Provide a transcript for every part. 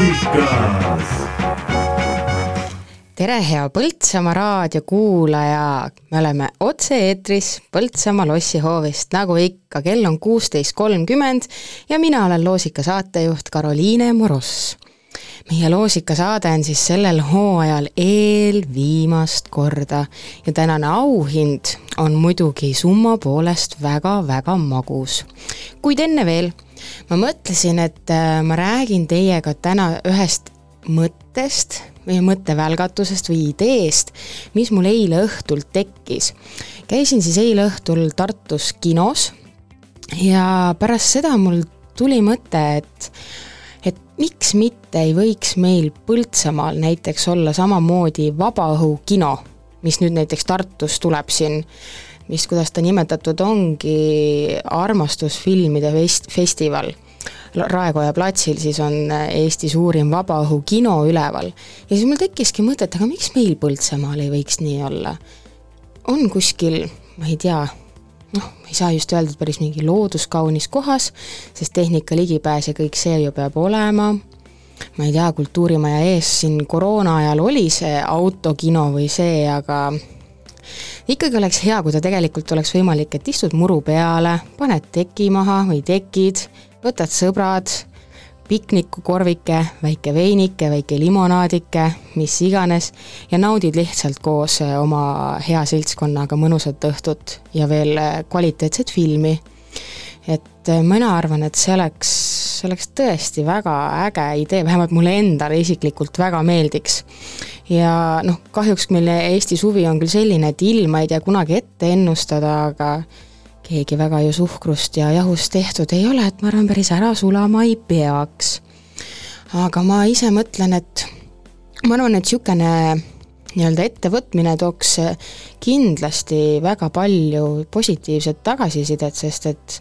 loosikas. tere, hea Põltsamaa raadiokuulaja, me oleme otse-eetris Põltsamaa lossihoovist, nagu ikka, kell on kuusteist kolmkümmend ja mina olen loosika saatejuht Karoliine Moross meie loosikasaade on siis sellel hooajal eelviimast korda ja tänane auhind on muidugi summa poolest väga-väga magus. kuid enne veel, ma mõtlesin, et äh, ma räägin teiega täna ühest mõttest või mõttevälgatusest või ideest, mis mul eile õhtul tekkis. käisin siis eile õhtul Tartus kinos ja pärast seda mul tuli mõte, et et miks mitte ei võiks meil Põltsamaal näiteks olla samamoodi vabaõhukino, mis nüüd näiteks Tartus tuleb siin, mis, kuidas ta nimetatud ongi, armastusfilmide fest-, festival. Raekoja platsil siis on Eesti suurim vabaõhukino üleval. ja siis mul tekkiski mõte, et aga miks meil Põltsamaal ei võiks nii olla? on kuskil, ma ei tea, noh, ei saa just öelda, et päris mingi looduskaunis kohas, sest tehnika ligipääs ja kõik see ju peab olema, ma ei tea, Kultuurimaja ees siin koroona ajal oli see autokino või see, aga ikkagi oleks hea, kui ta tegelikult oleks võimalik, et istud muru peale, paned teki maha või tekid, võtad sõbrad, piknikukorvike, väike veinike, väike limonaadike, mis iganes, ja naudid lihtsalt koos äh, oma hea seltskonnaga mõnusat õhtut ja veel äh, kvaliteetset filmi. Et äh, mina arvan, et see oleks, see oleks tõesti väga äge idee, vähemalt mulle endale isiklikult väga meeldiks. ja noh, kahjuks meil Eesti suvi on küll selline, et ilma ei tea kunagi ette ennustada, aga keegi väga ju suhkrust ja jahust tehtud ei ole, et ma arvan, päris ära sulama ei peaks. aga ma ise mõtlen, et ma arvan, et niisugune nii-öelda ettevõtmine tooks kindlasti väga palju positiivset tagasisidet, sest et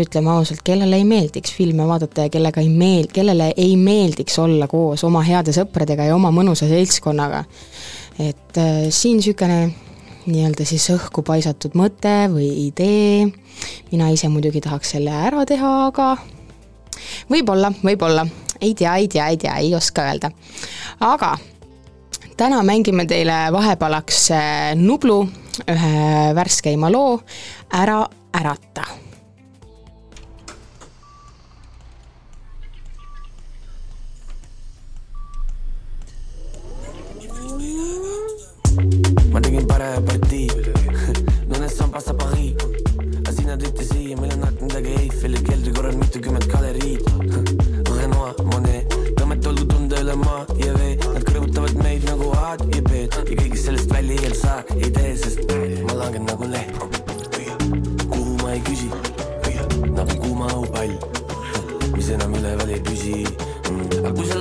ütleme ausalt, kellele ei meeldiks filme vaadata ja kellega ei meel-, kellele ei meeldiks olla koos oma heade sõpradega ja oma mõnusa seltskonnaga. et äh, siin niisugune nii-öelda siis õhku paisatud mõte või idee, mina ise muidugi tahaks selle ära teha, aga võib-olla, võib-olla, ei tea, ei tea, ei tea, ei oska öelda. aga täna mängime teile vahepalaks äh, Nublu ühe värskeima loo Ära ärata. Ma tegin parema partii. Nonest sambast saab Paris aga sina tõite siia, meil on aknad midagi Eiffeli keldri korral mitukümmend galeriid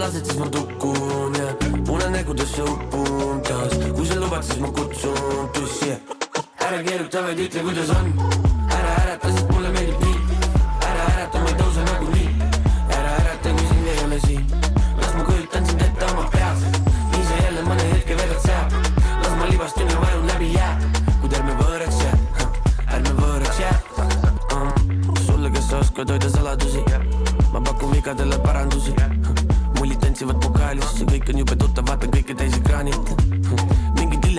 lased, siis ma tukun ja unenägudesse upun taas kui sa lubad, siis ma kutsun tussi ära keeruta, vaid ütle, kuidas on. Ära ärata, sest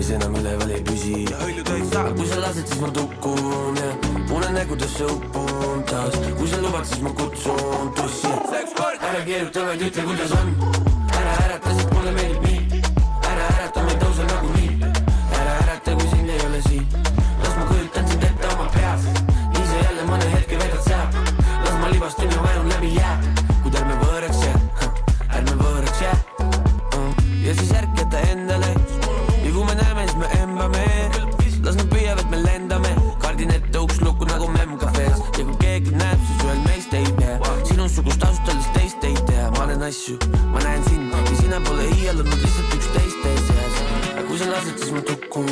mis enam üleval ei püsi. Aga kui sa lased, siis ma tukun ja unenägudesse upun taas. Kui sa lubad, siis ma kutsun tussi ära keeruta, vaid ütle, kuidas on. Ära ärata, sest mulle meeldib minusugust taustalist teist ei tea, ma olen asju, ma näen sind ja sina pole iialanud lihtsalt üks teist teie seas. aga kui sa lased, siis ma tukun,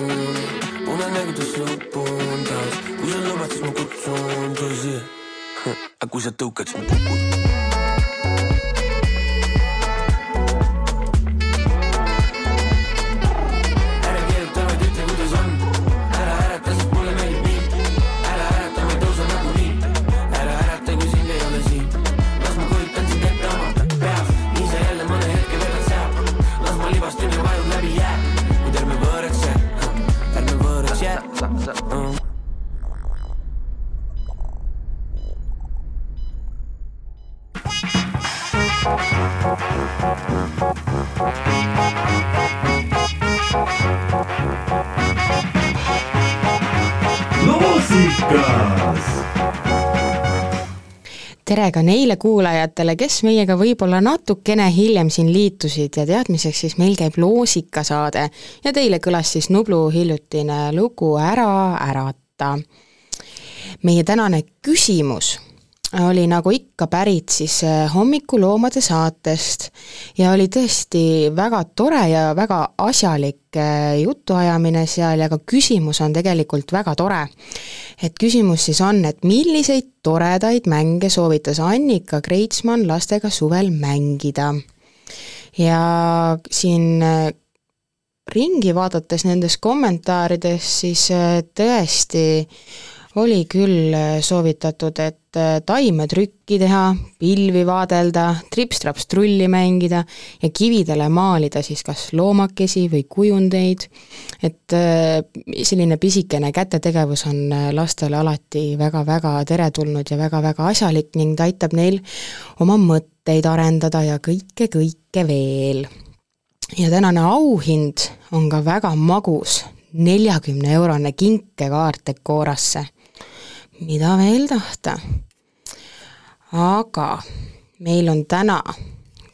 unenägudes lõpun taas, kui sa lubad, siis ma kutsun tõsi. aga kui sa tõukad, siis ma kukun. Tere ka neile kuulajatele, kes meiega võib-olla natukene hiljem siin liitusid ja teadmiseks siis meil käib loosikasaade ja teile kõlas siis Nublu hiljutine lugu Ära ärata. meie tänane küsimus oli nagu ikka pärit siis äh, hommikuloomade saatest ja oli tõesti väga tore ja väga asjalik äh, jutuajamine seal ja ka küsimus on tegelikult väga tore. et küsimus siis on, et milliseid toredaid mänge soovitas Annika Kreitsmann lastega suvel mängida? ja siin äh, ringi vaadates nendes kommentaarides, siis tõesti oli küll äh, soovitatud, et äh, taimetrükki teha, pilvi vaadelda, trips-traps trulli mängida ja kividele maalida siis kas loomakesi või kujundeid, et äh, selline pisikene kätetegevus on lastele alati väga-väga teretulnud ja väga-väga asjalik ning ta aitab neil oma mõtteid arendada ja kõike-kõike veel. ja tänane auhind on ka väga magus, neljakümne eurone kinkekaart Decorasse mida veel tahta. aga meil on täna,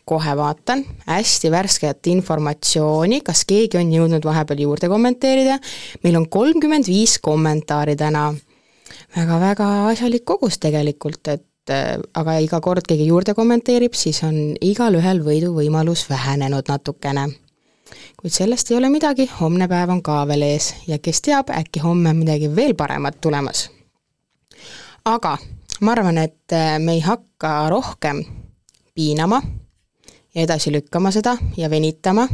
kohe vaatan, hästi värsket informatsiooni, kas keegi on jõudnud vahepeal juurde kommenteerida, meil on kolmkümmend viis kommentaari täna väga,. väga-väga asjalik kogus tegelikult, et äh, aga iga kord keegi juurde kommenteerib, siis on igalühel võiduvõimalus vähenenud natukene. kuid sellest ei ole midagi, homne päev on ka veel ees ja kes teab, äkki homme on midagi veel paremat tulemas aga ma arvan, et äh, me ei hakka rohkem piinama ja edasi lükkama seda ja venitama,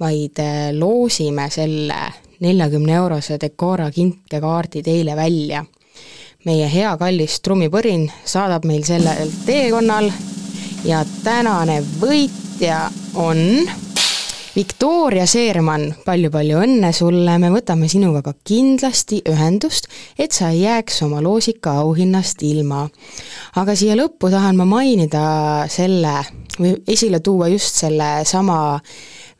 vaid äh, loosime selle neljakümne eurose Decora kinkekaardi teile välja. meie hea kallis trummipõrin saadab meil sellel teekonnal ja tänane võitja on Viktoria Seerman palju,, palju-palju õnne sulle, me võtame sinuga ka kindlasti ühendust, et sa ei jääks oma loosika auhinnast ilma. aga siia lõppu tahan ma mainida selle või esile tuua just selle sama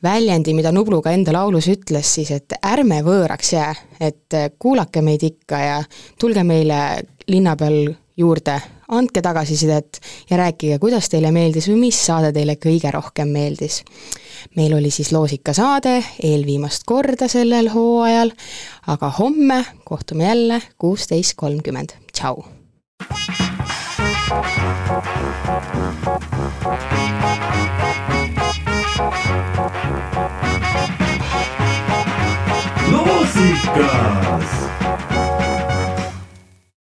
väljendi, mida Nublu ka enda laulus ütles siis, et ärme võõraks jää, et kuulake meid ikka ja tulge meile linna peal juurde, andke tagasisidet ja rääkige, kuidas teile meeldis või mis saade teile kõige rohkem meeldis. Meil oli siis loosikasaade eelviimast korda sellel hooajal, aga homme kohtume jälle kuusteist kolmkümmend, tšau! loosikas